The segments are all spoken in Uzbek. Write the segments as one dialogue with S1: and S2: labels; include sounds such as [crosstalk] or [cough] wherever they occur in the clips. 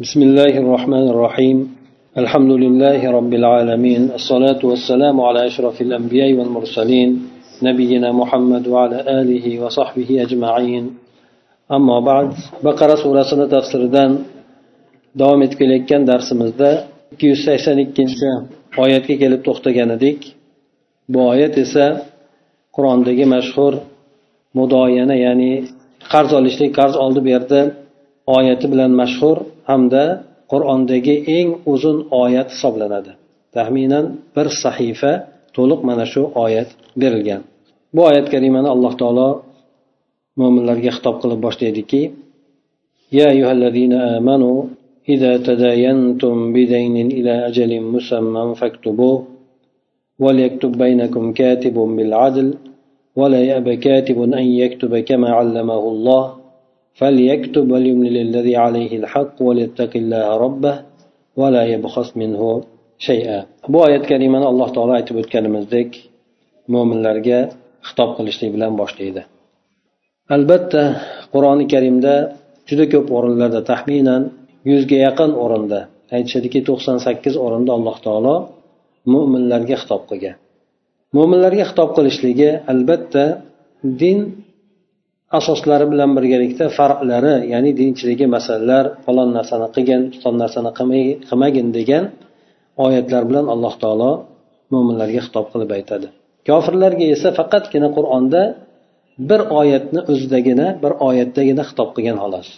S1: بسم الله الرحمن الرحيم الحمد لله رب العالمين الصلاة والسلام على أشرف الأنبياء والمرسلين نبينا محمد وعلى آله وصحبه أجمعين أما بعد بقرة سورة سنة تفسير دان davom etayotgan darsimizda ikki yuz sakson ikkinchi oyatga kelib to'xtagan edik. Bu oyat esa qur'ondagi mashhur mudoyana ya'ni qarz olishlik qarz oldi berdi oyati bilan mashhur hamda qur'ondagi eng uzun oyat hisoblanadi. Taxminan bir sahifa to'liq mana shu oyat berilgan. Bu oyat karimani alloh taolo mo'minlarga xitob qilib boshlaydiki يا أيها إذا تداينتم بدين إلى أجل مسمى فاكتبوه وليكتب بينكم كاتب بالعدل ولا يأب كاتب أن يكتب كما علمه الله فليكتب وليملي للذي عليه الحق وليتق الله ربه ولا يبخس منه شيئا. Bu oyat kalimani alloh taolo aytib o'tganimizdek mo'minlarga xitob qilishlik bilan boshlaydi. Albatta qur'oni karimda juda ko'p o'rinlarda taxminan yuzga yaqin o'rinda aytishadiki to'qson sakkiz o'rinda alloh taolo mo'minlarga xitob qilgan. Mo'minlarga xitob qilishligi albatta din asoslari bilan birgalikda farqlari ya'ni dinchiligi masalalar falon narsani qilgin falon narsani qilmagin degan oyatlar bilan alloh taolo mo'minlarga xitob qilib aytadi. Kofirlarga esa faqatgina qur'onda bir oyatni o'zidagina bir oyatdagina xitob qilgan xolos.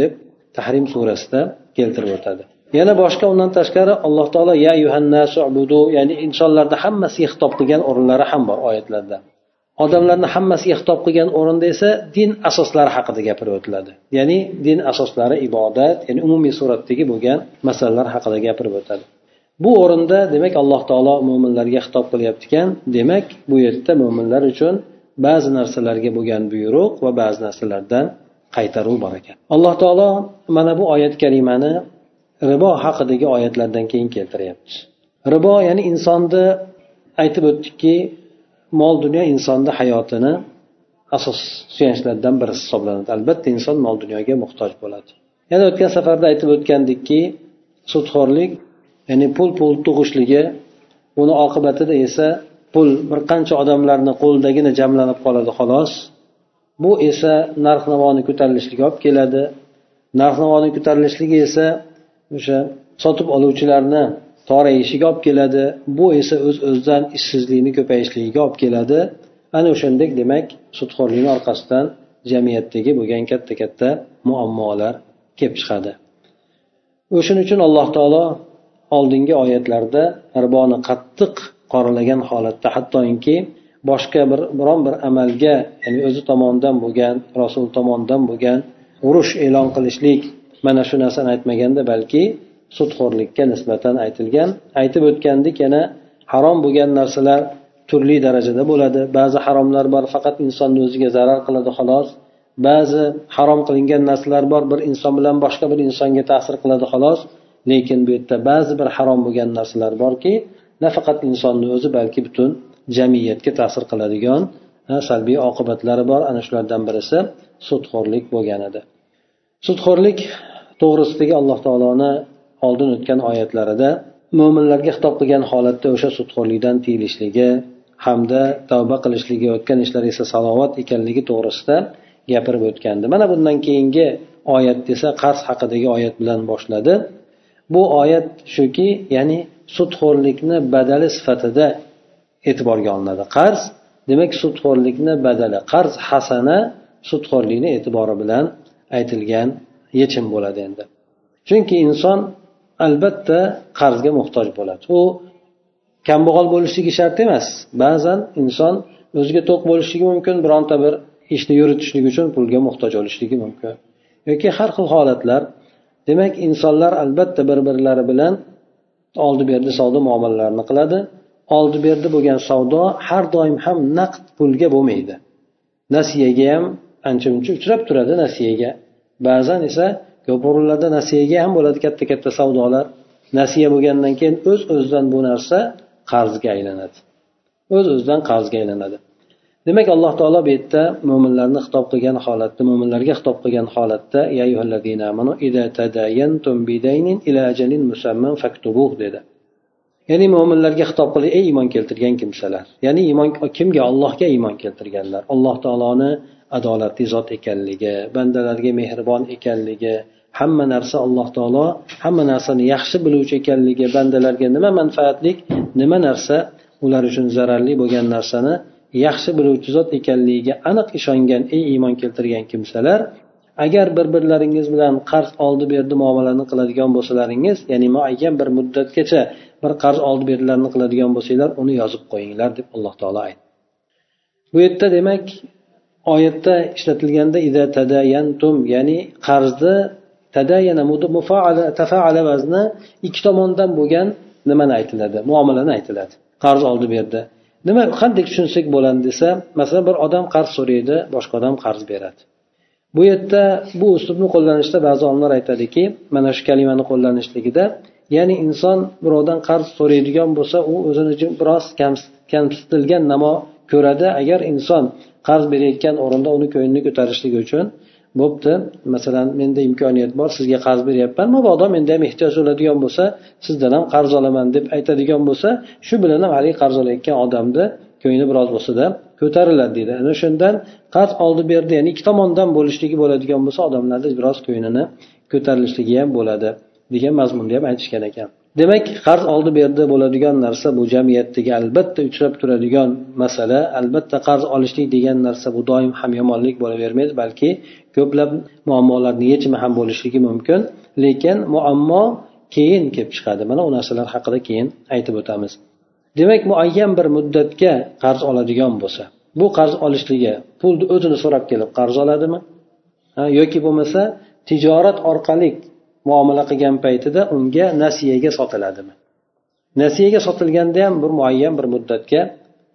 S1: Deb tahrim surasida keltirib o'tadi. Yana boshqa undan tashqari alloh taolo ya ya'ni insonlarni hammasiga xitob qilgan o'rinlari ham bor oyatlarda. Odamlarni hammasiga xitob qilgan o'rinda esa din asoslari haqida gapirib o'tiladi. Ya'ni din asoslari ibodat ya'ni umumiy suratdagi bo'lgan masalalar haqida gapirib o'tadi bu o'rinda demak alloh taolo mo'minlarga xitob qilyapti ekan demak bu yerda mo'minlar uchun ba'zi narsalarga bo'lgan buyruq va ba'zi narsalardan qaytaruv bor ekan. Alloh taolo mana bu oyat karimani ribo haqidagi oyatlardan keyin keltiryapti. Ribo ya'ni insonni aytib o'tdikki mol dunyo insonni hayotini asos suyanchlaridan biri hisoblanadi. Albatta inson mol dunyoga muhtoj bo'ladi. Yana o'tgan safarda aytib o'tgandikki sudxo'rlik ya'ni pul pul tug'ishligi uni oqibatida esa pul bir qancha odamlarni qo'lidagina jamlanib qoladi xolos. Bu esa narx navoni ko'tarilishligiga olib keladi. Narx navoni ko'tarilishligi esa o'sha sotib oluvchilarni torayishiga olib keladi. Bu esa o'z öz o'zidan ishsizlikni ko'payishligiga olib keladi. Ana o'shandek demak sudxo'rlikni orqasidan jamiyatdagi bo'lgan katta katta muammolar kelib chiqadi. O'shaning uchun alloh taolo oldingi oyatlarda riboni qattiq qoralagan holatda hattoki boshqa bir biron bir amalga ya'ni o'zi tomonidan bo'lgan rasul tomonidan bo'lgan urush e'lon qilishlik mana shu narsani aytmaganda balki sudxo'rlikka nisbatan aytilgan aytib o'tgandik yana harom bo'lgan narsalar turli darajada bo'ladi. Ba'zi haromlar bor faqat insonni o'ziga zarar qiladi xolos. Ba'zi harom qilingan narsalar bor bir inson bilan boshqa bir insonga ta'sir qiladi xolos. Lekin bu yerda ba'zi bir harom bo'lgan narsalar borki nafaqat insonni o'zi balki butun jamiyatga ta'sir qiladigan salbiy oqibatlari bor. Ana shulardan birisi sudxo'rlik bo'lgan edi. Sudxo'rlik to'g'risidagi alloh taoloni oldin o'tgan oyatlarida mo'minlarga xitob qilgan holatda o'sha sudxo'rlikdan tiyilishligi hamda tavba qilishligi o'tgan ishlar esa salovat ekanligi to'g'risida gapirib o'tgandi. Mana bundan keyingi oyat esa qarz haqidagi oyat bilan boshladi. Bu oyat shuki ya'ni sudxo'rlikni badali sifatida e'tiborga olinadi. Qarz demak sudxo'rlikni badali qarz hasana sudxo'rlikni e'tibori bilan aytilgan yechim bo'ladi endi. Chunki inson albatta qarzga muhtoj bo'ladi. U kambag'al bo'lishligi shart emas. Ba'zan inson o'ziga to'q bo'lishligi mumkin bironta bir ishni yuritishlik uchun pulga muhtoj bo'lishligi mumkin. Yoki har xil holatlar. Demak insonlar albatta bir birlari bilan oldi berdi savdo muomalalarini qiladi. Oldi berdi bo'lgan savdo har doim ham naqd pulga bo'lmaydi. Nasiyaga ham ancha muncha uchrab turadi nasiyaga. Ba'zan esa ko'p o'rinlarda nasiyaga ham bo'ladi katta katta savdolar. Nasiya bo'lgandan keyin o'z o'zidan bu narsa qarzga aylanadi. O'z o'zidan qarzga aylanadi. Demak alloh taolo bu yerda mo'minlarni xitob qilgan holatda mo'minlarga xitob qilgan holatda dedi. Ya'ni mo'minlarga xitob qilib ey iymon keltirgan kimsalar ya'ni iymon kimga? Allohga iymon keltirganlar. Alloh taoloni adolatli zot ekanligi bandalarga mehribon ekanligi hamma narsa alloh taolo hamma narsani yaxshi biluvchi ekanligi bandalarga nima manfaatli nima narsa ular uchun zararli bo'lgan narsani yaxshi biluvchi zot ekanligiga aniq ishongan ey iymon keltirgan kimsalar agar bir birlaringiz bilan qarz oldi berdi muomalani qiladigan bo'lsalaringiz ya'ni muayyan bir muddatgacha bir qarz oldi berdilarni qiladigan bo'lsanglar uni yozib qo'yinglar deb alloh taolo aytdi. Bu yerda demak oyatda ishlatilganda ida tadayantum ya'ni qarzni tadayana tafaala vazni ikki tomondan bo'lgan nimani aytiladi? Muomalani aytiladi. Qarz oldi berdi. Nima qanday tushunsak bo'ladi desa masalan bir odam qarz so'raydi boshqa odam qarz beradi. Bu yerda bu uslubni qo'llanishda ba'zi olimlar aytadiki mana shu kalimani qo'llanishligida ya'ni inson birovdan qarz so'raydigan bo'lsa u o'zini biroz kamsitilgan namo ko'radi. Agar inson qarz berayotgan o'rinda uni ko'nglini ko'tarishligi uchun bo'pti. Masalan menda imkoniyat bor sizga qarz beryapman. Mabodo menda ham ehtiyoj bo'ladigan bo'lsa sizdan ham qarz olaman deb aytadigan bo'lsa shu bilan ham haligi qarz olayotgan odamni ko'ngli biroz bo'lsada ko'tariladi deydi. Ana shundan qarz oldi berdi ya'ni ikki tomondan bo'lishligi bo'ladigan bo'lsa odamlarni biroz ko'nglini ko'tarilishligi ham bo'ladi degan mazmunda ham aytishgan ekan. Demak qarz oldi berdi bo'ladigan narsa bu jamiyatdagi albatta uchrab turadigan masala. Albatta qarz olishlik degan narsa bu doim ham yomonlik bo'lavermaydi balki ko'plab muammolarni yechimi ham bo'lishligi mumkin. Lekin muammo keyin kelib chiqadi. Mana u narsalar haqida keyin aytib o'tamiz. Demak muayyan bir muddatga qarz oladigan bo'lsa bu qarz olishligi pulni o'zini so'rab kelib qarz oladimi? Yoki bo'lmasa tijorat orqali muomala qilgan paytida unga nasiyaga sotiladimi? Nasiyaga sotilganda ham bir muayyan bir muddatga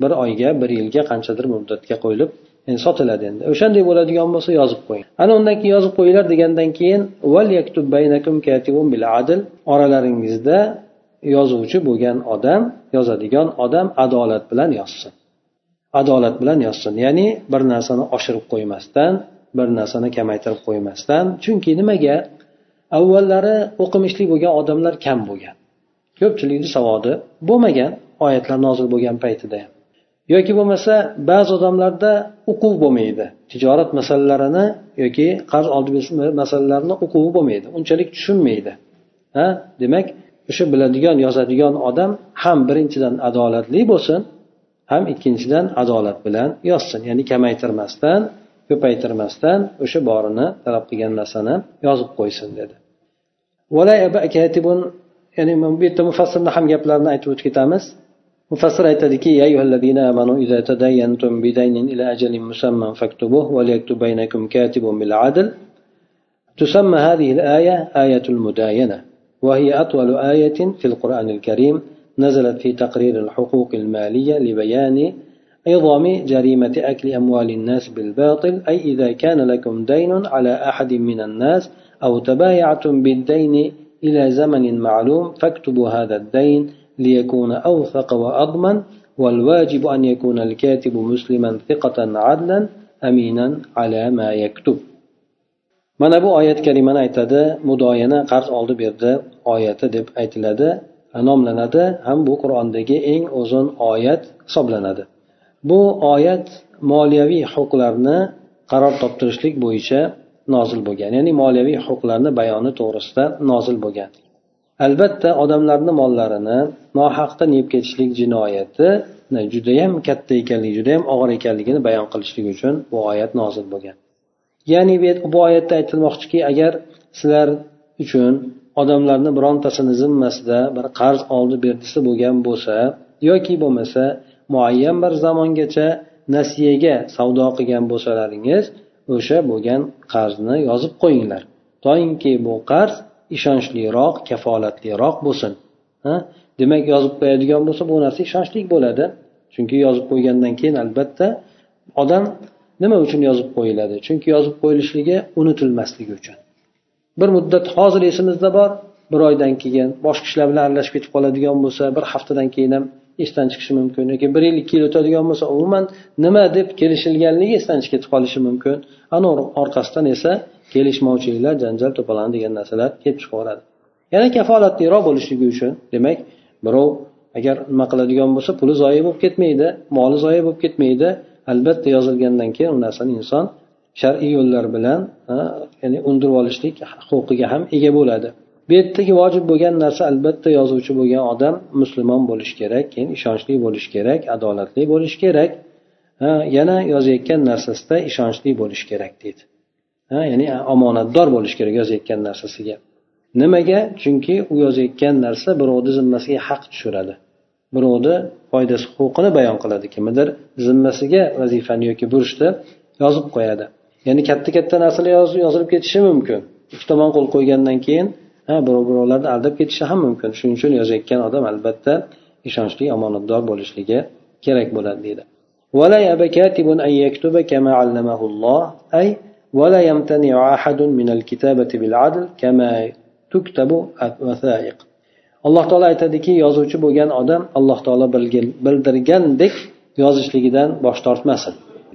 S1: bir oyga bir yilga qanchadir muddatga qo'yilib yani sotiladi endi. O'shanday bo'ladigan bo'lsa yozib qo'ying. Ana undan keyin yozib qo'yinglar degandan keyin oralaringizda yozuvchi bo'lgan odam yozadigan odam adolat bilan yozsin. Adolat bilan yozsin. Ya'ni bir narsani oshirib qo'ymasdan bir narsani kamaytirib qo'ymasdan. Chunki nimaga? Avvallari o'qimishli bo'lgan odamlar kam bo'lgan. Ko'pchilikni savodi bo'lmagan oyatlar nozil bo'lgan paytida ham. Yoki bo'lmasa ba'zi odamlarda uquv bo'lmaydi. Tijorat masalalarini yoki qarz oldi masalalarini uquvi bo'lmaydi. Unchalik tushunmaydi. Ha? Demak o'sha biladigan yozadigan odam ham birinchidan adolatli bo'lsin ham ikkinchidan adolat bilan yozsin. Ya'ni kamaytirmasdan ko'paytirmasdan o'sha borini talab qilgan narsani yozib qo'ysin dedi. Ya'ni bu yerda mufassirni ham gaplarini aytib o'tib ketamiz mufassir aytadiki تسمى هذه الآية آية المداينة وهي أطول آية في القرآن الكريم نزلت في تقرير الحقوق المالية لبيان عظم جريمة أكل أموال الناس بالباطل أي إذا كان لكم دين على أحد من الناس أو تبايعتم بالدين إلى زمن معلوم فاكتبوا هذا الدين ليكون أوثق وأضمن والواجب أن يكون الكاتب مسلما ثقة عدلا أمينا على ما يكتب. Mana bu oyat karimani aytadi mudoyana qarz oldi berdi oyati deb aytiladi nomlanadi ham bu qur'ondagi eng uzun oyat hisoblanadi. Bu oyat moliyaviy huquqlarni qaror toptirishlik bo'yicha nozil bo'lgan ya'ni moliyaviy huquqlarni bayoni to'g'risida nozil bo'lgan. Albatta odamlarni mollarini nohaqdan yeb ketishlik jinoyati judayam katta ekanligi judayam og'ir ekanligini bayon qilishlik uchun bu oyat nozil bo'lgan. Ya'ni bu oyatda aytilmoqchiki agar sizlar uchun odamlarni birontasini zimmasida bir qarz oldi berdisi bo'lgan bo'lsa yoki bo'lmasa muayyan bir zamongacha nasiyaga savdo qilgan bo'lsalaringiz o'sha bo'lgan qarzni yozib qo'yinglar. Toinki bu qarz ishonchliroq kafolatliroq bo'lsin. Ha? Demak yozib qo'yadigan bo'lsa bu narsa ishonchli bo'ladi. Chunki yozib qo'ygandan keyin albatta odam nima uchun yozib qo'yiladi? Chunki yozib qo'yilishligi unutilmasligi uchun. Bir muddat hozir esimizda bor. Bir oydan keyin boshqa ishlar bilan aralashib ketib qoladigan bo'lsa bir haftadan keyin ham esdan chiqishi mumkin. yoki bir yil ikki yil o'tadigan bo'lsa umuman nima deb kelishilganligi esdan chiqib ketib qolishi mumkin. Ana orqasidan esa kelishmovchiliklar janjal to'polon degan narsalar kelib chiqaveradi yana kafolatliroq bo'lishligi uchun demak birov agar nima qiladigan bo'lsa puli zoyi bo'lib ketmaydi moli zoyi bo'lib ketmaydi. Albatta yozilgandan keyin u narsani inson shar'iy yo'llar bilan ya'ni undirib olishlik huquqiga ham ega bo'ladi. Bu yerdagi vojib bo'lgan narsa albatta yozuvchi bo'lgan odam musulmon bo'lishi kerak keyin ishonchli bo'lishi kerak adolatli bo'lishi kerak. Ha yana yozayotgan narsasida ishonchli bo'lishi kerak deydi. Ha ya'ni omonatdor bo'lishi kerak yozayotgan narsasiga. Nimaga? Chunki u yozayotgan narsa birovni zimmasiga haq tushiradi. Birovni foydasi huquqini bayon qiladi. Kimnidir zimmasiga vazifani yoki burchni yozib qo'yadi. Ya'ni katta katta narsalar yozilib ketishi mumkin. Ikki tomon qo'l qo'ygandan keyin ha birov birovlarni aldab ketishi ham mumkin. Shuning uchun yozayotgan odam albatta ishonchli omonatdor bo'lishligi kerak bo'ladi deydi. ولا يأبى كاتب أن يكتب كما علمه الله أي ولا يمتنع أحد من الكتابة بالعدل كما تكتب alloh taolo aytadiki yozuvchi bo'lgan odam alloh taolo bildirgandek yozishligidan bosh tortmasin.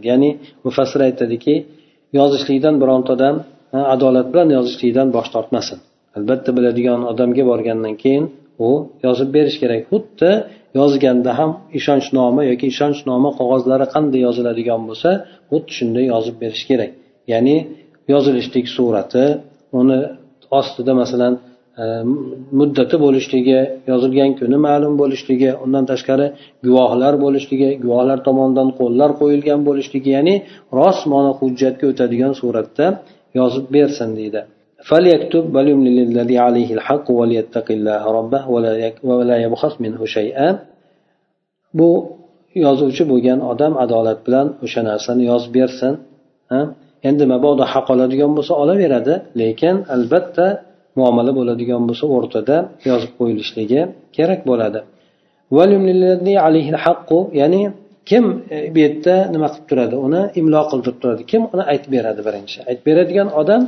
S1: Ya'ni mufassir aytadiki yozishlikdan bironta odam adolat bilan yozishlikdan bosh tortmasin. Albatta biladigan odamga borgandan keyin u yozib berish kerak. Xuddi yozganda ham ishonchnoma yoki ishonchnoma qog'ozlari qanday yoziladigan bo'lsa xuddi shunday yozib berish kerak. Ya'ni yozilishlik surati uni ostida masalan e, muddati bo'lishligi yozilgan kuni ma'lum bo'lishligi undan tashqari guvohlar bo'lishligi guvohlar tomonidan qo'llar qo'yilgan bo'lishligi ya'ni rostmana hujjatga o'tadigan suratda yozib bersin deydi. فليكتب وليملل الذي عليه الحق وليتق الله ربه ولا يبخس منه شيئا. Bu yozuvchi bo'lgan odam adolat bilan o'sha narsani yozib bersin endi mabodo haq oladigan bo'lsa olaveradi lekin albatta muomala bo'ladigan bo'lsa o'rtada yozib qo'yilishligi kerak bo'ladi. Ya'ni kim e, bu yerda nima qilib turadi? Uni imlo qildirib turadi. Kim uni aytib beradi birinchi? Aytib beradigan odam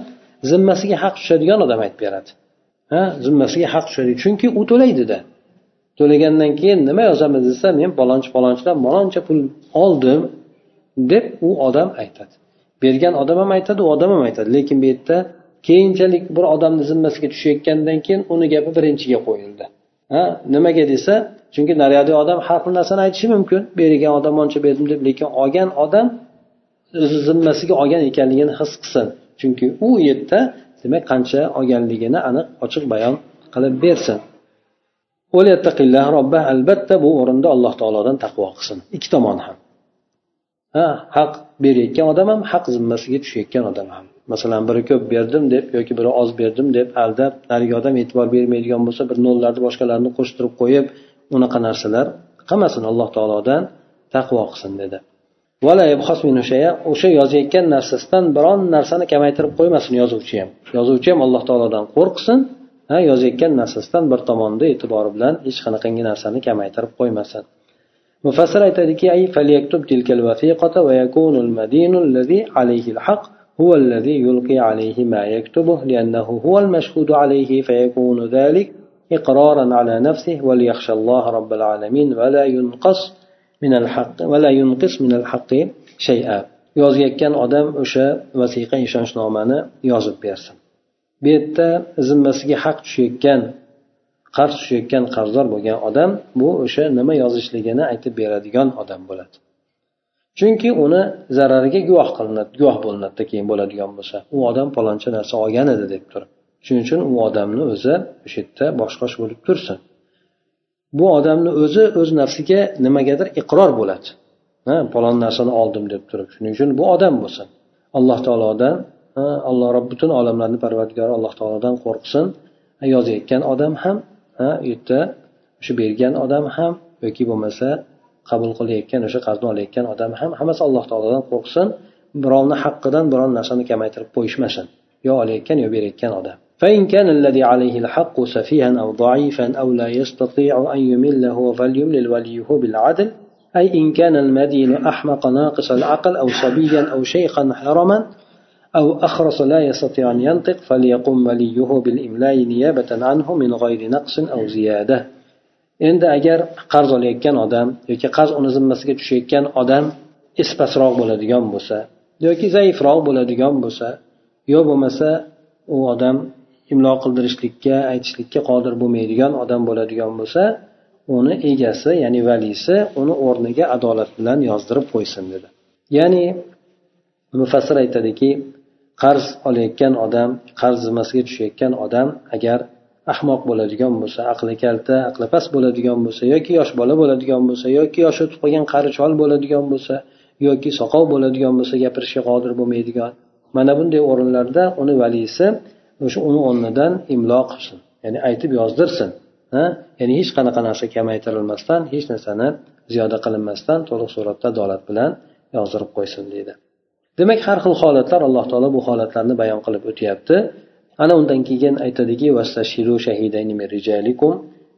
S1: zimmasiga haq tushadigan odam aytib beradi. Ha zimmasiga haq tushadi. Chunki u to'laydida to'lagandan keyin nima yozamiz desa men palonchi palonchidan maloncha pul oldim deb u odam aytadi. Bergan odam ham aytadi u odam ham aytadi. Lekin bu yerda keyinchalik bir odamni zimmasiga tushayotgandan keyin uni gapi birinchiga qo'yildi. Ha nimaga desa chunki nariyadagi odam har xil narsani aytishi mumkin. Bergan odam oncha berdim deb lekin olgan odam o'zi zimmasiga olgan ekanligini his qilsin. Chunki u yerda demak qancha olganligini aniq ochiq bayon qilib bersin. Albatta bu o'rinda alloh taolodan taqvo qilsin. Ikki tomon ham. Ha haq berayotgan odam ham haq zimmasiga tushayotgan odam ham. Masalan biri ko'p berdim deb yoki biri oz berdim deb aldab narigi odam e'tibor bermaydigan bo'lsa bir nollarni boshqalarni qo'shtirib qo'yib unaqa narsalar qilmasin alloh taolodan taqvo qilsin dedi. o'sha yozayotgan narsasidan biron narsani kamaytirib qo'ymasin yozuvchi ham. Yozuvchi ham alloh taolodan qo'rqsin ha yozayotgan narsasidan bir tomonda e'tibori bilan hech qanaqangi narsani kamaytirib qo'ymasin. Mufassir aytadiki هو الذي يلقي عليه ما يكتبه لأنه هو المشهود عليه فيكون ذلك إقرارا على نفسه وليخشى الله رب العالمين ولا ينقص minal haqq va la yunqis minal haqqi shay'a. Yozayotgan odam o'sha vasiqa ishonchnomani yozib bersin. Bu yerda zimmasiga haq tushayotgan qarz tushayotgan qarzdor bo'lgan odam bu o'sha nima yozishligini aytib beradigan odam bo'ladi. Chunki uni zarariga guvoh qilinadi guvoh bo'linadida keyin bo'ladigan bo'lsa. U odam paloncha narsa olgan edi deb turib. Shuning uchun u odamni o'zi o'sha yerda boshqosh bo'lib tursin. Bu odamni o'zi o'z nafsiga nimagadir iqror bo'ladi. Ha palon narsani oldim deb turib. Shuning uchun bu odam bo'lsin. Alloh taolodan alloh rob butun olamlarni parvardigori alloh taolodan qo'rqsin. Yozayotgan odam ham u yerda o'sha bergan odam ham yoki bo'lmasa qabul qilayotgan o'sha qarzni olayotgan odam ham hammasi alloh taolodan qo'rqsin. Birovni haqqidan biron narsani kamaytirib qo'yishmasin. Yo olayotgan yo berayotgan odam. فإن كان الذي عليه الحق سفيها أو ضعيفا أو لا يستطيع أن يمله فليملل وليه بالعدل أي إن كان المدين أحمق ناقص العقل أو صبيا أو شيخا حرما أو أخرس لا يستطيع أن ينطق فليقم وليه بالإملاء نيابة عنه من غير نقص أو زيادة. endi agar qarz olayotgan odam yoki qarz uni zimmasiga tushayotgan odam espasroq bo'ladigan bo'lsa yoki zaifroq bo'ladigan bo'lsa yo bo'lmasa u odam imlo qildirishlikka aytishlikka qodir bo'lmaydigan odam bo'ladigan bo'lsa uni egasi ya'ni valisi uni o'rniga adolat bilan yozdirib qo'ysin dedi. Ya'ni mufassir aytadiki qarz olayotgan odam qarz zimmasiga tushayotgan odam agar ahmoq bo'ladigan bo'lsa aqli kalta aqli past bo'ladigan bo'lsa yoki yosh bola bo'ladigan bo'lsa yoki yoshi o'tib qolgan qari chol bo'ladigan bo'lsa yoki soqov bo'ladigan bo'lsa gapirishga qodir bo'lmaydigan mana bunday o'rinlarda uni valisi o'sha uni o'rnidan imlo qilsin. Ya'ni aytib yozdirsin. Ha? Ya'ni hech qanaqa narsa kamaytirilmasdan hech narsani ziyoda qilinmasdan to'liq suratda adolat bilan yozdirib qo'ysin deydi. Demak har xil holatlar alloh taolo bu holatlarni bayon qilib o'tyapti. Ana undan keyin aytadiki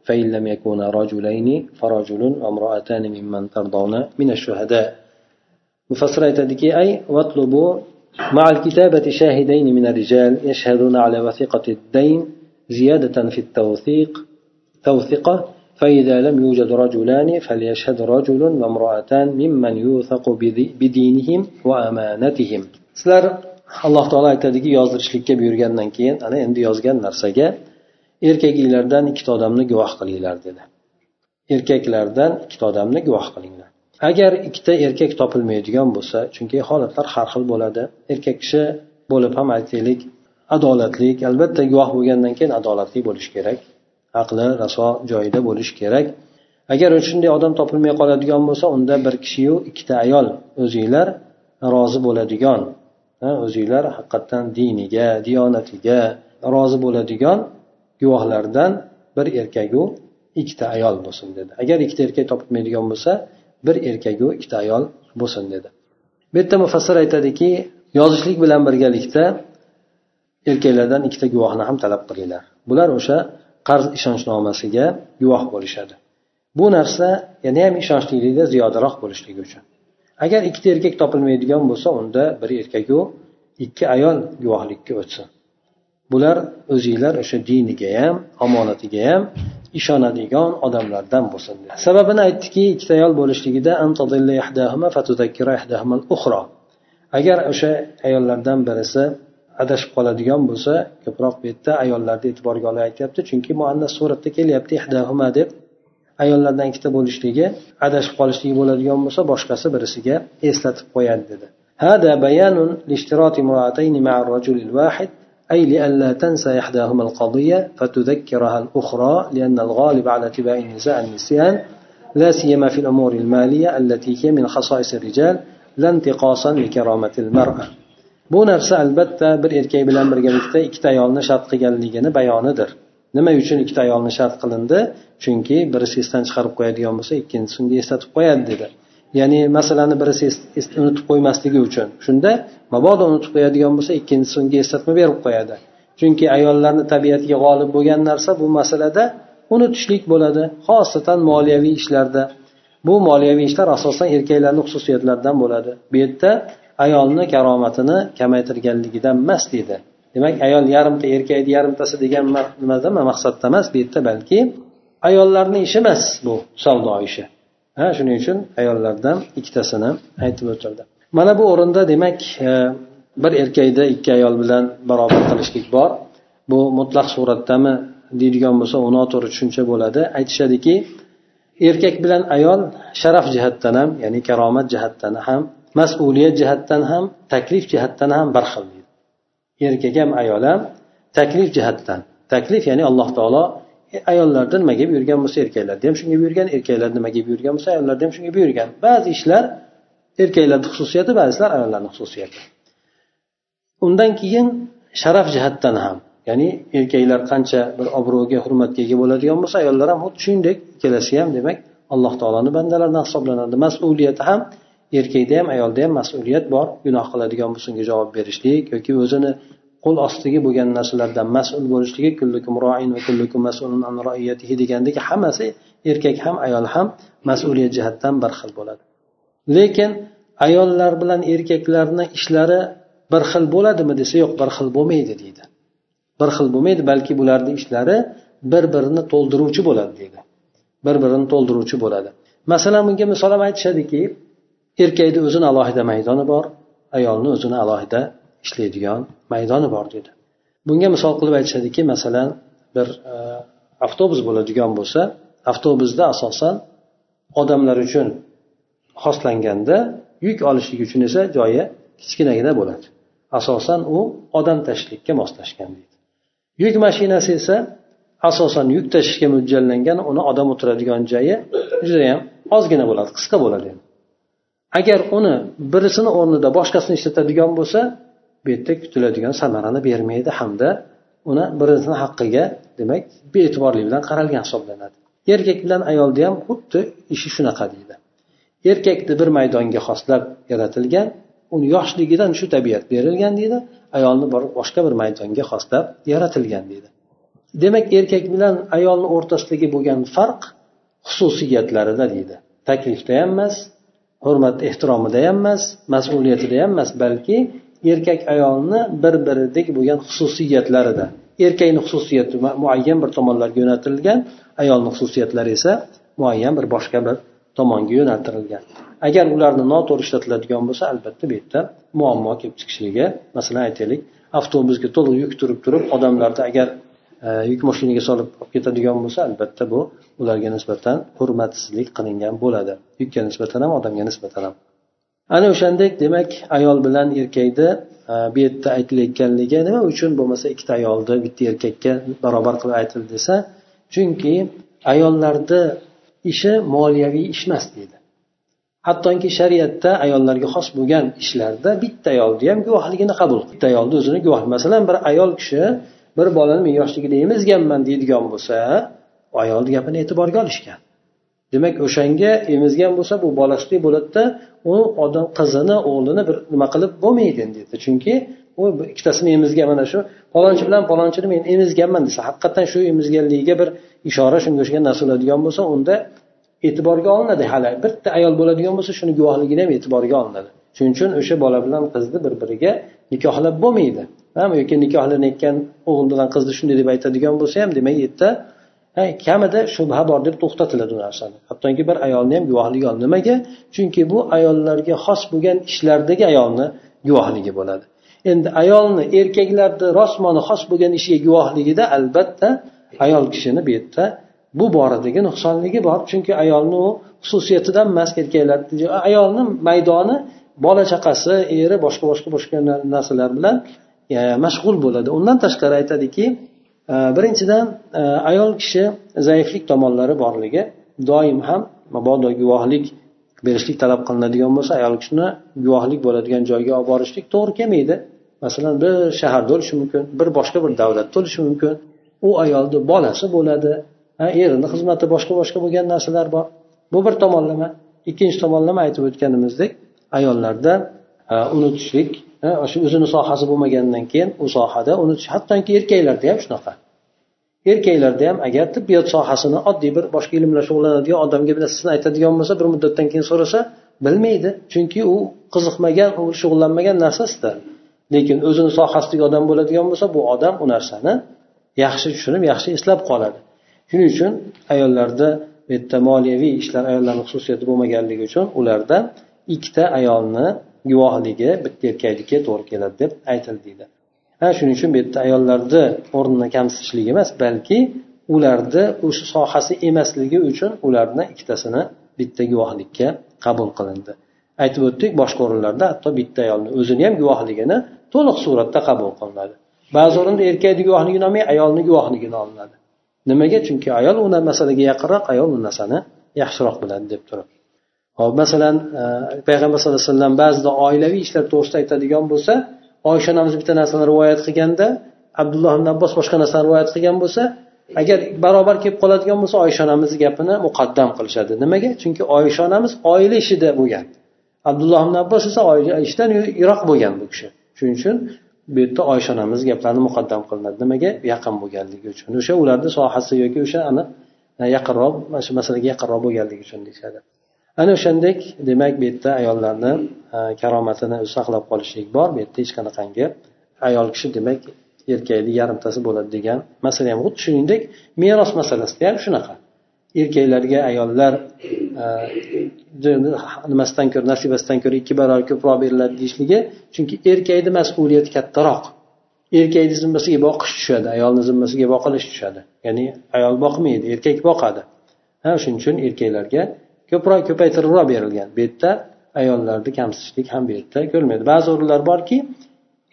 S1: فإن لم يكونا رجلين فرجل وامرأتان ممن ترضون من الشهداء مفسر aytadiki ay vatlubu مع الكتابة شاهدين من الرجال يشهدون على وثيقة الدين زيادة في التوثيق توثقة فإذا لم يوجد رجلان فليشهد رجل وامرأتان ممن يوثق بدينهم وأمانتهم. سلر alloh taolo aytadiki yozdirishlikka buyurgandan keyin ana endi yozgan narsaga erkaklardan ikkita odamni guvoh qilinglar dedi. Erkaklardan ikkita odamni guvoh qilinglar. Agar ikkita erkak topilmaydigan bo'lsa chunki holatlar har xil bo'ladi erkak kishi bo'lib ham aytaylik adolatlik albatta guvoh bo'lgandan keyin adolatli bo'lishi kerak aqli raso joyida bo'lishi kerak. Agar shunday odam topilmay qoladigan bo'lsa unda bir kishiyu ikkita ayol o'zinglar rozi bo'ladigan o'zinglar haqiqatdan diniga diyonatiga rozi bo'ladigan guvohlardan bir erkaku ikkita ayol bo'lsin dedi. Agar ikkita erkak topilmaydigan bo'lsa bir erkaku ikkita ayol bo'lsin dedi. Bu yerda mufassir aytadiki yozishlik bilan birgalikda erkaklardan ikkita guvohni ham talab qilinglar. Bular o'sha qarz ishonchnomasiga guvoh bo'lishadi. Bu narsa yana ham ishonchlilikda ziyodaroq bo'lishligi uchun. Agar ikkita erkak topilmaydigan bo'lsa unda bir erkaku ikki ayol guvohlikka o'tsin. Bular o'zinglar o'sha diniga ham omonatiga ham ishonadigan odamlardan bo'lsin sababini aytdiki ikkita ayol bo'lishligida agar o'sha ayollardan birisi adashib qoladigan bo'lsa ko'proq bu yerda ayollarni e'tiborga olib aytyapti chunki muannas suratda kelyapti ihdahuma deb. Ayollardan ikkita bo'lishligi adashib qolishligi bo'ladigan bo'lsa boshqasi birisiga eslatib qo'yadi dedi. هذا بيان لاشتراط امرأتين مع الرجل الواحد أي لئلا تنسى إحداهما القضية فتذكرها الأخرى لأن الغالب على اتباع النساء النسيان لا سيما في الأمور المالية التي هي من خصائص الرجال لا انتقاصا لكرامة المرأة. Bu narsa albatta bir erkak bilan birgalikda ikkita ayolni shart qilganligini bayonidir. Nima uchun ikkita ayolni shart qilindi? Chunki birisi esdan chiqarib qo'yadigan bo'lsa ikkinchisini eslatib qo'yadi dedi. Ya'ni masalani birisi unutib qo'ymasligi uchun. Shunda mabodo unutib qo'yadigan bo'lsa ikkinchisi unga eslatma berib qo'yadi. Chunki ayollarni tabiatiga g'olib bo'lgan narsa bu masalada unutishlik bo'ladi xosatan moliyaviy ishlarda. Bu moliyaviy ishlar asosan erkaklarni xususiyatlaridan bo'ladi. Bu yerda ayolni karomatini kamaytirganligidan emas deydi. Demak ayol yarimta erkakni yarimtasi degan nimada maqsadda emas bu yerda balki ayollarni ishi emas bu savdo ishi. Ha shuning uchun ayollardan ikkitasini aytib o'tildi mana bu o'rinda demak e, bir erkakda ikki ayol bilan barobar qilishlik bor. Bu mutlaq suratdami deydigan bo'lsa u noto'g'ri tushuncha bo'ladi. Aytishadiki erkak bilan ayol sharaf jihatdan ham ya'ni karomat jihatdan ham mas'uliyat jihatdan ham taklif jihatdan ham bir xil erkak ham ayol ham taklif jihatdan. Taklif ya'ni alloh taolo E, ayollarda nima nimaga buyurgan bo'lsa erkaklarda ham shunga buyurgan erkaklar nimaga buyurgan bo'lsa ayollarda ham shunga buyurgan. Ba'zi ishlar erkaklarni xususiyati ba'zilar ayollarni xususiyati. Undan keyin sharaf jihatdan ham ya'ni erkaklar qancha bir obro'ga hurmatga ega bo'ladigan bo'lsa ayollar ham xuddi shuningdek ikkalasi ham demak alloh taoloni bandalaridan hisoblanadi. Mas'uliyati ham erkakda ham ayolda ham mas'uliyat bor gunoh qiladigan bo'lsa unga javob berishlik yoki o'zini qo'l ostidagi bo'lgan narsalardan mas'ul bo'lishligi kullukum roin va kullukum mas'ulun an roiyatihi degandek hammasi erkak ham ayol ham mas'uliyat jihatdan bir xil bo'ladi. Lekin ayollar bilan erkaklarni ishlari bir xil bo'ladimi desa yo'q bir xil bo'lmaydi deydi. Bir xil bo'lmaydi balki bularni ishlari bir birini to'ldiruvchi bo'ladi deydi. Bir birini to'ldiruvchi bo'ladi. Masalan bunga misol ham aytishadiki erkakni o'zini alohida maydoni bor ayolni o'zini alohida ishlaydigan maydoni bor dedi. Bunga misol qilib aytishadiki masalan bir e, avtobus bo'ladigan bo'lsa avtobusda asosan odamlar uchun xoslanganda yuk olishlik uchun esa joyi kichkinagina bo'ladi. Asosan u odam tashishlikka moslashgan deydi yuk mashinasi esa asosan yuk tashishga mo'ljallangan uni odam o'tiradigan joyi judayam ozgina bo'ladi qisqa bo'ladi. Agar uni birisini o'rnida boshqasini ishlatadigan bo'lsa bu yerda kutiladigan samarani bermaydi hamda uni birinchisini haqqiga demak bee'tiborlik bilan qaralgan hisoblanadi. Erkak bilan ayolda ham xuddi ishi shunaqa deydi. Erkakni bir maydonga xoslab yaratilgan uni yoshligidan shu tabiat berilgan deydi ayolni boshqa bir maydonga xoslab yaratilgan deydi. Demak erkak bilan ayolni o'rtasidagi bo'lgan farq xususiyatlarida deydi. Taklifda ham emas hurmat ehtiromida ham emas mas'uliyatida ham emas balki erkak ayolni bir biridek bo'lgan xususiyatlarida. Erkakni xususiyati muayyan bir tomonlarga yo'naltirilgan ayolni xususiyatlari esa muayyan bir boshqa bir tomonga yo'naltirilgan. Agar ularni noto'g'ri ishlatiladigan bo'lsa albatta bu yerda muammo kelib chiqishligi masalan aytaylik avtobusga to'liq yuk turib turib odamlarni agar e, yuk mashinaga solib olib ketadigan bo'lsa albatta bu ularga nisbatan hurmatsizlik qilingan bo'ladi. Yukka nisbatan ham odamga nisbatan ham. Ana o'shandek demak ayol bilan erkakni e, bu yerda aytilayotganligi nima uchun bo'lmasa ikkita ayolni bitta erkakka barobar qilib aytildi desa chunki ayollarni ishi moliyaviy ish emas deydi. Hattoki shariatda ayollarga xos bo'lgan ishlarda bitta ayolni ham guvohligini qabul bitta ayolni o'zini guvoh masalan bir ayol kishi bir bolani men yoshligida emizganman deydigan bo'lsa ayolni gapini e'tiborga olishgan. Demak o'shanga emizgan bo'lsa bu bolasizlik bo'ladida u odam qizini o'g'lini bir nima qilib bo'lmaydi endi chunki u ikkitasini emizgan mana shu palonchi bilan palonchini men emizganman desa haqiqatdan shu emizganligiga bir ishora shunga o'xshagan narsa bo'ladigan bo'lsa unda e'tiborga olinadi. Hali bitta ayol bo'ladigan bo'lsa shuni guvohligini ham e'tiborga olinadi. Shuning uchun o'sha bola bilan qizni bir biriga nikohlab bo'lmaydi. Yoki nikohlanayotgan o'g'il bilan qizni shunday deb aytadigan bo'lsa ham demak u yerda kamida shubha bor deb to'xtatiladi u narsani. Hattoki bir ayolni ham guvohligi ol nimaga? Chunki bu ayollarga xos bo'lgan ishlardagi ayolni guvohligi bo'ladi. Endi ayolni erkaklarni rosmoni xos bo'lgan ishiga guvohligida albatta ayol kishini bu yerda bu boradagi nuqsonligi bor. Chunki ayolni u xususiyatidan emas erkaklarni ayolni maydoni bola chaqasi eri boshqa boshqa boshqa narsalar bilan mashg'ul bo'ladi. Undan tashqari aytadiki birinchidan e, ayol kishi zaiflik tomonlari borligi doim ham mabodo guvohlik berishlik talab qilinadigan bo'lsa ayol kishini guvohlik bo'ladigan joyga olib borishlik to'g'ri kelmaydi. Masalan bir shaharda o'lishi mumkin bir boshqa bir davlatda o'lishi mumkin. U ayolni bolasi bo'ladi erini xizmati boshqa boshqa bo'lgan narsalar bor. Bu bir tomonlama. Ikkinchi tomonlama aytib o'tganimizdek ayollarda unutishlik shu o'zini sohasi bo'lmagandan keyin u sohada unutish. Hattoki erkaklarda ham shunaqa. Erkaklarda ham agar tibbiyot sohasini oddiy bir boshqa ilm bilan shug'ullanadigan odamga bir narsasini aytadigan bo'lsa bir muddatdan keyin so'rasa bilmaydi. Chunki u qiziqmagan u shug'ullanmagan narsasida. Lekin o'zini sohasidagi odam bo'ladigan bo'lsa bu odam u narsani yaxshi tushunib yaxshi eslab qoladi. Shuning uchun ayollarda bu yerda moliyaviy ishlar ayollarni xususiyati bo'lmaganligi uchun ularda ikkita ayolni guvohligi bitta erkakniki to'g'ri keladi deb aytildi. Deydi ha shuning uchun bu yerda ayollarni o'rnini kamsitishlik emas balki ularni o'sha sohasi emasligi uchun ularni ikkitasini bitta guvohlikka qabul qilindi. Aytib o'tdik boshqa o'rinlarda hatto bitta ayolni o'zini ham guvohligini to'liq suratda qabul qilinadi. Ba'zi o'rinda erkakni guvohligini olmay ayolni guvohligini olinadi nimaga? Chunki ayol u masalaga yaqinroq ayol u narsani yaxshiroq biladi deb turib hop masalan e, payg'ambar sallallohu alayhi vasallam ba'zida oilaviy ishlar to'g'risida aytadigan bo'lsa oysha onamiz bitta narsani rivoyat qilganda abdulloh ibn abbos boshqa narsani rivoyat qilgan bo'lsa agar barobar kelib qoladigan bo'lsa oysha onamizni gapini muqaddam qilishadi. Nimaga? Chunki oysha onamiz oila ishida bo'lgan abdulloh ibn abbos esa oila ishidan yiroq bo'lgan bu kishi. Shuning uchun bu yerda oysha onamiz gaplari muqaddam qilinadi. Nimaga? Yaqin bo'lganligi uchun. O'sha ularni sohasi yoki o'sha aniq e, yaqinroq mana shu masalaga yaqinroq bo'lganligi uchun deyishadi. Ana o'shandek demak bu yerda ayollarni e, karomatini saqlab qolishlik bor. Bu yerda hech qanaqangi ayol kishi demak erkakni yarimtasi bo'ladi degan masala ham xuddi shuningdek meros masalasida ham shunaqa. Erkaklarga ayollar e, nimasidan ko'ra nasibasidan ko'ra ikki barobar ko'proq beriladi deyishligi chunki erkakni mas'uliyati kattaroq. Erkakni zimmasiga boqish tushadi ayolni zimmasiga boqilish tushadi. Ya'ni ayol boqmaydi erkak boqadi. Ha shuning uchun erkaklarga ko'proq ko'paytiribroq berilgan. Bu yerda ayollarni kamsitishlik ham bu yerda ko'rilmaydi. Ba'zi o'rinlar borki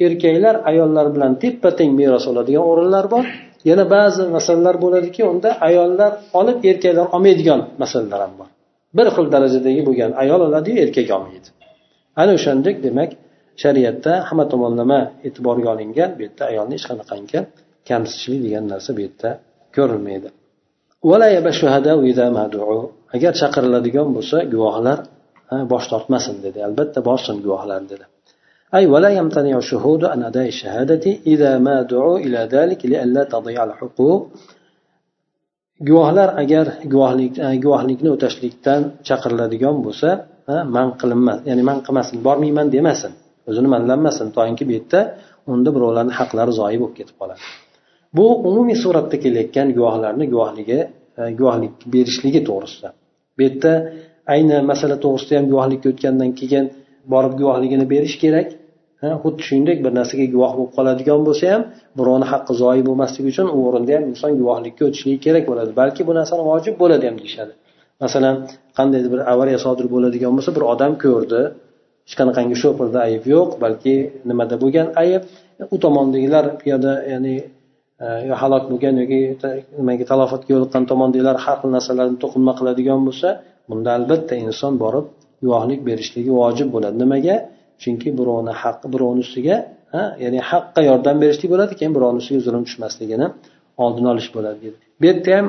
S1: erkaklar ayollar bilan teppa teng meros oladigan o'rinlar bor. Yana ba'zi masalalar bo'ladiki unda ayollar olib erkaklar olmaydigan masalalar ham bor. Bir xil darajadagi bo'lgan ayol oladiyu erkak olmaydi. Ana o'shandek demak shariatda hamma tomonlama e'tiborga olingan bu yerda ayolni hech qanaqangi kamsitishlik degan narsa bu yerda ko'rilmaydi. agar chaqiriladigan bo'lsa guvohlar bosh tortmasin dedi. Albatta borsin guvohlar dedi. أي ولا يمتنع الشهود عن أداء الشهادة إذا ما دعوا إلى ذلك لئلا تضيع الحقوق guvohlar agar guvohlik guvohlikni o'tashlikdan chaqiriladigan bo'lsa man qilinmas ya'ni man qilmasin bormayman demasin o'zini manlanmasin toinki bu yerda unda birovlarni haqlari zoyi bo'lib ketib qoladi. Bu umumiy suratda kelayotgan guvohlarni guvohligi E, guvohlik berishligi to'g'risida. Bu yerda ayni masala to'g'risida ham guvohlikka o'tgandan keyin borib guvohligini berish kerak. Xuddi shuningdek bir narsaga guvoh bo'lib qoladigan bo'lsa ham birovni haqqi zoyi bo'lmasligi uchun u o'rinda ham inson guvohlikka o'tishligi kerak bo'ladi. Balki bu narsani vojib bo'ladi ham deyishadi. Masalan qandaydir bir avariya sodir bo'ladigan bo'lsa bir odam ko'rdi hech qanaqangi shopirda ayb yo'q balki nimada bo'lgan ayb. U tomondagilar piyoda ya'ni Э, yo halok bo'lgan yoki nimaga talofatga yo'liqqan tomondagilar har xil narsalarni to'qinma qiladigan bo'lsa bunda albatta inson borib guvohlik berishligi vojib bo'ladi. Nimaga? Chunki birovni haqqi birovni ustiga ya'ni haqqa yordam berishlik bo'ladi keyin birovni ustiga zulm tushmasligini oldini olish bo'ladi dedi bu yerda ham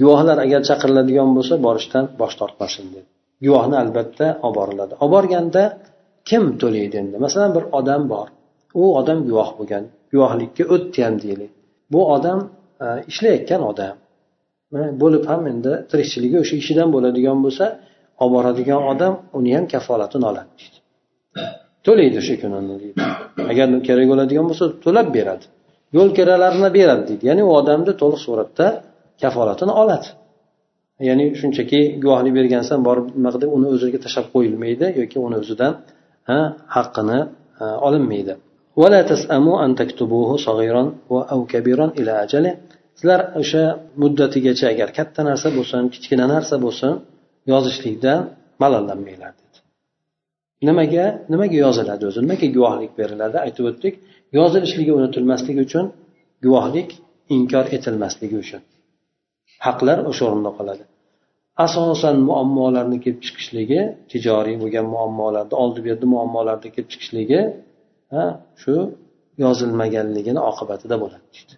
S1: guvohlar agar chaqiriladigan bo'lsa borishdan bosh tortmasin dedi guvohni albatta olib boriladi. Olib borganda kim to'laydi endi? Masalan bir odam bor. U odam guvoh bo'lgan. Guvohlikka o'tdi ham deylik. Bu odam e, ishlayotgan odam. Bo'lib ham endi tirikchiligi o'sha ishidan bo'ladigan bo'lsa olib boradigan odam uni ham kafolatini oladi deydi. To'laydi o'sha kunini deydi. Agar kerak bo'ladigan bo'lsa to'lab beradi. Yo'l kiralarini beradi deydi. Ya'ni u odamni to'liq suratda kafolatini oladi. Ya'ni shunchaki guvohlik bergansan borib nima qilib uni o'ziga tashlab qo'yilmaydi yoki uni o'zidan haqqini olinmaydi. ولا تسأموا أن تكتبوه صغيرا أو كبيرا إلى أجله sizlar o'sha muddatigacha agar katta narsa bo'lsin kichkina narsa bo'lsin yozishlikdan malallanmanglar dedi. Nimaga nimaga yoziladi o'zi? Nimaga guvohlik beriladi? Aytib o'tdik yozilishligi unutilmasligi uchun guvohlik inkor etilmasligi uchun. Haqlar o'sha o'rinda qoladi. Asosan muammolarni kelib chiqishligi tijoriy bo'lgan muammolarni oldi berdi muammolarni kelib chiqishligi shu yozilmaganligini oqibatida bo'ladi deydi.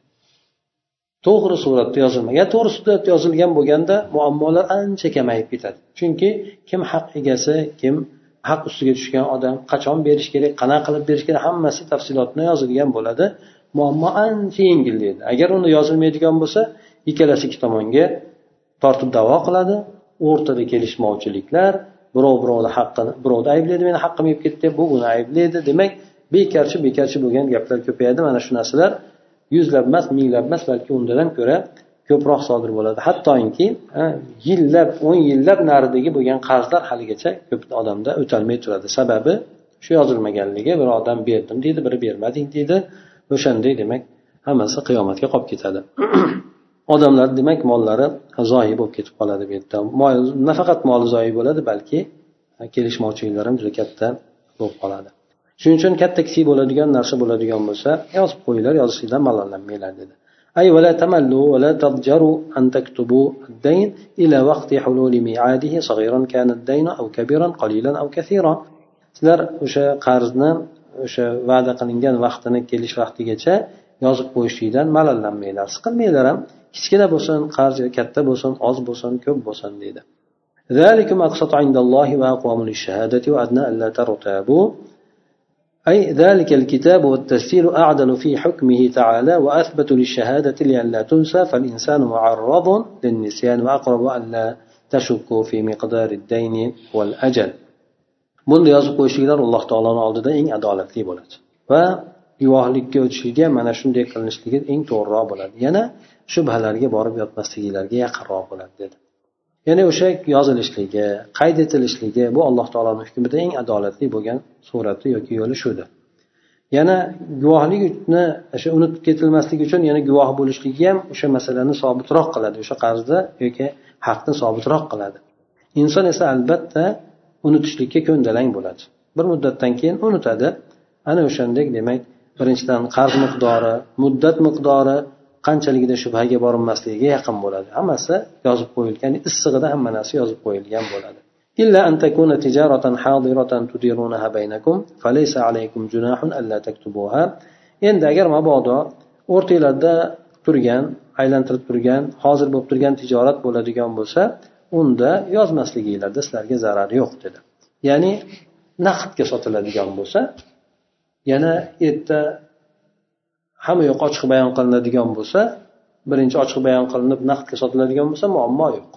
S1: To'g'ri suratda yozilmagan to'g'ri suratda yozilgan bo'lganda muammolar ancha kamayib ketadi. Chunki kim haq egasi kim haq ustiga tushgan odam qachon berish kerak qanaqa qilib berish kerak hammasi tafsilotni yozilgan bo'ladi. Muammo ancha yengillaydi agar uni yozilmaydigan bo'lsa ikkalasi ikki tomonga tortib davo qiladi. O'rtada kelishmovchiliklar birov birovni haqqini birovni ayblaydi meni haqqim yeb ketdi bu uni ayblaydi. Demak bekarchi bekarchi bo'lgan gaplar ko'payadi. Mana shu narsalar yuzlab emas minglab emas balki undan ko'ra ko'proq sodir bo'ladi. Hattoki yillab o'n yillab naridagi bo'lgan qarzlar haligacha ko'p odamda o'talmay turadi. Sababi shu yozilmaganligi bir odam berdim deydi biri bermading deydi o'shanday demak hammasi qiyomatga qolib ketadi. [clears throat] Odamlar demak mollari zoyi bo'lib ketib qoladi bu yerda. Nafaqat moli zoyi bo'ladi balki kelishmovchiliklar ham juda katta bo'lib qoladi. shuning uchun katta kichik bo'ladigan narsa bo'ladigan bo'lsa yozib qo'yinglar yozishlikdan malollanmanglar dedi. أي ولا تملوا ولا تضجروا أن تكتبوا الدين إلى وقت حلول ميعاده صغيرا كان الدين أو كبيرا قليلا أو كثيرا sizlar o'sha qarzni o'sha va'da qilingan vaqtini kelish vaqtigacha yozib qo'yishlikdan malollanmanglar. Siqilmanglar ham. Kichkina bo'lsin qarz katta bo'lsin oz bo'lsin ko'p bo'lsin deydi أي ذلك الكتاب والتفسير أعدل في حكمه تعالى وأثبت للشهادة لئلا تنسى فالإنسان معرض للنسيان وأقرب ألا تشك في مقدار الدين والأجل. Bunday yozib qo'yishliklar alloh taoloni oldida eng adolatli bo'ladi. Va guvohlikka o'tishlikka mana shunday qilinishligi eng to'g'riroq bo'ladi. Yana shubhalarga borib yotmasligilariga yaqinroq bo'ladi dedi. Ya'ni o'sha yozilishligi qayd etilishligi bu alloh taoloni hukmida eng adolatli bo'lgan surati yoki yo'li shudir. Yana guvohlikni o'sha unutib ketilmasligi uchun yana guvoh bo'lishligi ham o'sha masalani sobitroq qiladi o'sha qarzni yoki haqni sobitroq qiladi. Inson esa albatta unutishlikka ko'ndalang bo'ladi. Bir muddatdan keyin unutadi. Ana o'shandek demak birinchidan qarz miqdori muddat miqdori qanchaligida shubhaga borinmasligiga yaqin bo'ladi. Hammasi yozib qo'yilgan issig'ida hamma narsa yozib qo'yilgan bo'ladi. إلا أن تكون تجارة حاضرة تديرونها بينكم فليس عليكم جناح ألا تكتبوها endi agar mabodo o'rtalarda turgan aylantirib turgan hozir bo'lib turgan tijorat bo'ladigan bo'lsa unda yozmasligingizda sizlarga zarar yo'q dedi. Ya'ni naqdga sotiladigan bo'lsa yana erta hamma yoq ochiq bayon qilinadigan bo'lsa birinchi ochiq bayon qilinib naqdga sotiladigan bo'lsa muammo yo'q.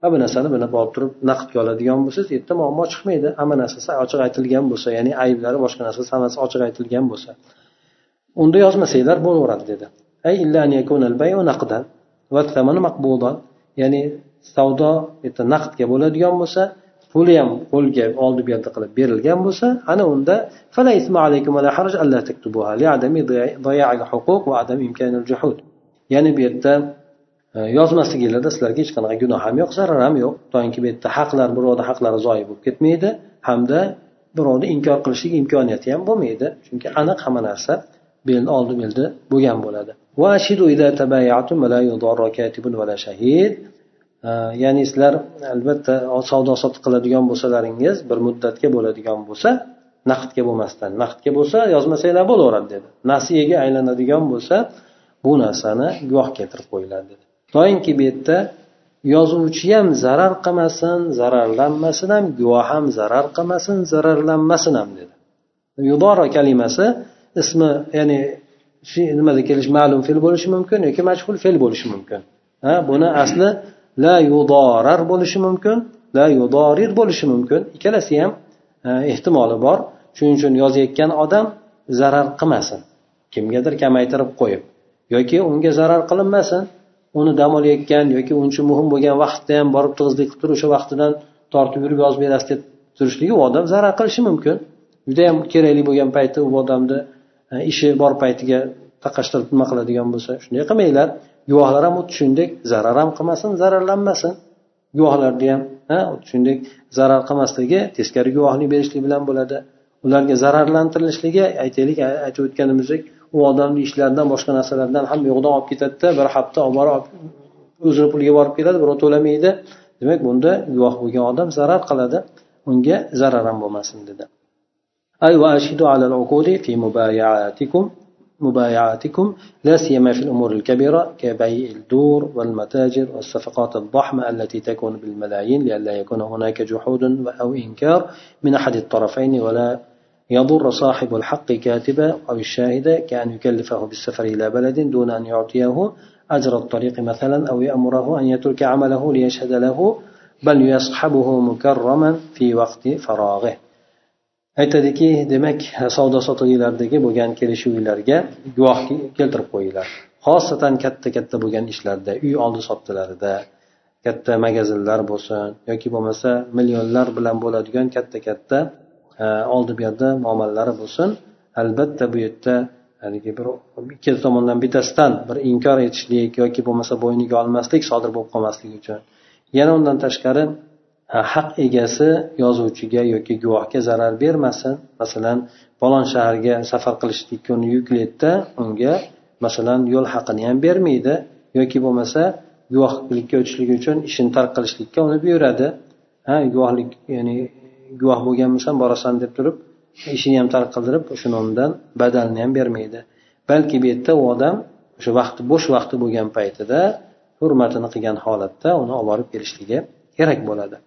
S1: Va bu narsani bilib olib turib naqdga oladigan bo'lsangiz erta muammo chiqmaydi. Hamma narsasi ochiq aytilgan bo'lsa ya'ni ayblari boshqa narsasi hammasi ochiq aytilgan bo'lsa. Unda yozmasanglar bo'laveradi dedi. Ya'ni savdo erta naqdga bo'ladigan bo'lsa puli ham qo'lga oldi berdi qilib berilgan bo'lsa ana unda ya'ni bu yerda e, yozmasliginglarda sizlarga hech qanaqa gunoh ham yo'q zarar ham yo'q. Toinki bu yerda haqlar birovni haqlari zoyi bo'lib ketmaydi hamda birovni inkor qilishlik imkoniyati ham bo'lmaydi. Chunki aniq hamma narsa oldi beldi bo'lgan bo'ladi. Ya'ni sizlar albatta savdo sotiq qiladigan bo'lsalaringiz bir muddatga bo'ladigan bo'lsa naqdga bo'lmasdan naqdga bo'lsa yozmasanglar bo'laveradi dedi. Nasiyaga aylanadigan bo'lsa bu narsani guvoh keltirib qo'yiladi dedi. Doimki bu yerda yozuvchi ham zarar qilmasin zararlanmasin ham guvoh ham zarar qilmasin zararlanmasin ham dedi. Yudora kalimasi ismi ya'ni nimada kelish ma'lum fe'l bo'lishi mumkin yoki majhul fe'l bo'lishi mumkin. Ha buni asli la yudorar bo'lishi mumkin la yudorir bo'lishi mumkin. Ikkalasi ham e, ehtimoli bor. Shuning uchun yozayotgan odam zarar qilmasin. Kimgadir kamaytirib qo'yib yoki unga zarar qilinmasin uni dam olayotgan yoki uncha muhim bo'lgan vaqtda ham borib tig'izlik qilib turib o'sha vaqtidan tortib yurib yozib berasiz deb turishligi u odam zarar qilishi mumkin. Judayam kerakli bo'lgan payti u odamni e, ishi bor paytiga taqashtirib nima qiladigan bo'lsa shunday qilmanglar. Guvohlar ham xuddi shuningdek zarar ham qilmasin zararlanmasin. Guvohlarni ham xuddi shuningdek zarar qilmasligi teskari guvohlik berishlik bilan bo'ladi. Ularga zararlantirilishligi aytaylik aytib o'tganimizdek u odamni ishlaridan boshqa narsalardan ham yo'qdan olib ketadida bir hafta olib borib o'zini puliga borib keladi birov to'lamaydi. Demak bunda guvoh bo'lgan odam zarar qiladi unga zarar ham bo'lmasin dedi. مبايعاتكم لا سيما في الأمور الكبيرة كبيع الدور والمتاجر والصفقات الضخمة التي تكون بالملايين لئلا يكون هناك جحود أو إنكار من أحد الطرفين ولا يضر صاحب الحق كاتبا أو الشاهد كأن يكلفه بالسفر إلى بلد دون أن يعطيه أجر الطريق مثلا أو يأمره أن يترك عمله ليشهد له بل يصحبه مكرما في وقت فراغه. Aytadiki demak savdo sotiqlardagi bo'lgan kelishuvlarga guvoh keltirib qo'yinglar. Xosatan katta katta bo'lgan ishlarda uy oldi sotdilarida katta magazinlar bo'lsin yoki bo'lmasa millionlar bilan bo'ladigan katta katta e, oldi berdi muomalalari bo'lsin albatta bu yerda haligi bir ikkala tomondan bittasidan bir inkor etishlik yoki bo'lmasa bo'yniga olmaslik sodir bo'lib qolmasligi uchun. Yana undan tashqari haq egasi yozuvchiga yoki guvohga zarar bermasin. Masalan falon shaharga safar qilishlikka uni yuklaydida unga masalan yo'l haqini ham bermaydi. Yoki bo'lmasa guvohlikka o'tishligi uchun ishini tark qilishlikka uni buyuradi. Ha guvohlik ya'ni guvoh bo'lganmisan borasan deb turib ishini ham tark qildirib o'shani undan badalini ham bermaydi. Balki bu yerda u odam o'sha vaqti bo'sh vaqti bo'lgan paytida hurmatini qilgan holatda uni olib borib kelishligi kerak bo'ladi.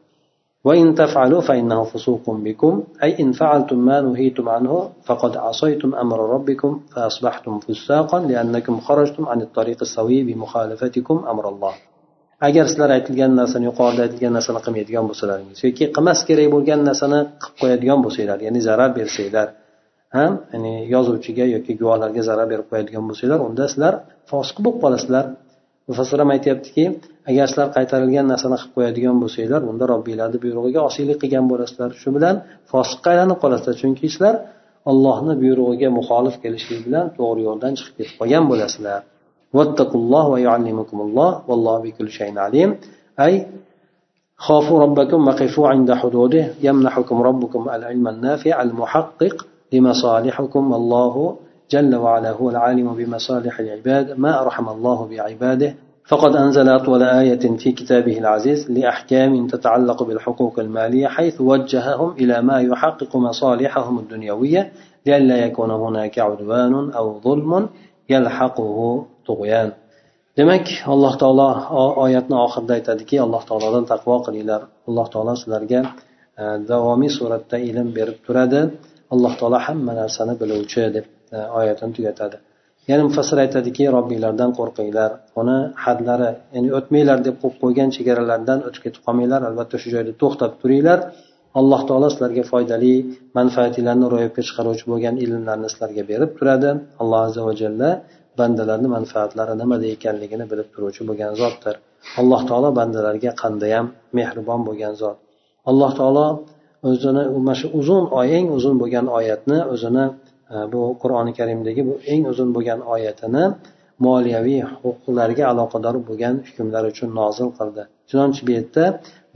S1: وإن تفعلوا فإنه فسوق بكم أي إن فعلتم ما نهيتم عنه فقد عصيتم أمر ربكم فأصبحتم فساقا لأنكم خرجتم عن الطريق السوي بمخالفتكم أمر الله agar sizlar aytilgan narsani yuqorida aytilgan narsani qilmaydigan bo'lsalaringiz yoki qilmas kerak bo'lgan narsani qilib qo'yadigan bo'lsanglar ya'ni zarar bersanglar ham ya'ni yozuvchiga yoki guvohlarga zarar berib qo'yadigan bo'lsanglar unda sizlar fosiq bo'lib qolasizlar. mufassalam aytyaptiki agar sizlar qaytarilgan narsani qilib qo'yadigan bo'lsanglar unda robbiylarni buyrug'iga osiylik qilgan bo'lasizlar. Shu bilan fosiqqa aylanib qolasizlar. Chunki sizlar ollohni buyrug'iga muxolif kelishlik bilan to'g'ri yo'ldan chiqib ketib qolgan bo'lasizlar. Ay خافوا ربكم وقفوا عند حدوده يمنحكم ربكم العلم النافع المحقق لمصالحكم والله جل وعلا هو العالم بمصالح العباد ما أرحم الله بعباده. فقد أنزل أطول آية في كتابه العزيز لأحكام تتعلق بالحقوق المالية حيث وجههم إلى ما يحقق مصالحهم الدنيوية لئلا يكون هناك عدوان أو ظلم يلحقه طغيان. Demak alloh taolo oyatni oxirida aytadiki alloh taolodan taqvo qilinglar. Alloh taolo sizlarga davomiy suratda ilm berib turadi. Alloh taolo hamma narsani biluvchi deb e, oyatini tugatadi. Yana mufassir aytadiki robbinglardan qo'rqinglar. Uni hadlari ya'ni o'tmanglar deb qo'yib qo'ygan chegaralardan o'tib ketib qolmanglar. Albatta shu joyda to'xtab turinglar. Alloh taolo sizlarga foydali manfaatlarni ro'yobga chiqaruvchi bo'lgan ilmlarni sizlarga berib turadi. Alloh azza va jalla bandalarni manfaatlari nimada ekanligini bilib turuvchi bo'lgan zotdir. Alloh taolo bandalarga qandayyam mehribon bo'lgan zot. Alloh taolo o'zini mana shu uzun eng uzun bo'lgan oyatni o'zini e, bu qur'oni karimdagi bu eng uzun bo'lgan oyatini moliyaviy huquqlarga aloqador bo'lgan hukmlar uchun nozil qildi. Chunonchi bu yerda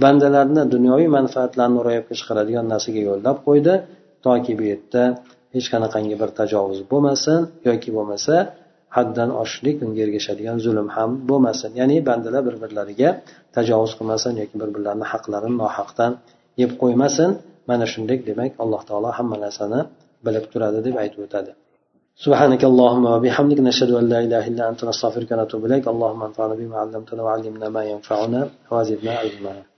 S1: bandalarni dunyoviy manfaatlarini ro'yobga chiqaradigan narsaga yo'llab qo'ydi toki bu yerda hech qanaqangi bir tajovuz bo'lmasin yoki bo'lmasa haddan oshishlik unga ergashadigan zulm ham bo'lmasin. Ya'ni bandalar bir birlariga tajovuz qilmasin yoki bir birlarini haqlarini nohaqdan yeb qo'ymasin. Mana shunday demak alloh taolo hamma narsani bilib turadi deb aytib o'tadi. سبحانك اللهم وبحمدك نشهد أن لا إله إلا أنت نستغفرك ونتوب إليك اللهم انفعنا بما علمتنا وعلمنا ما ينفعنا وزدنا علما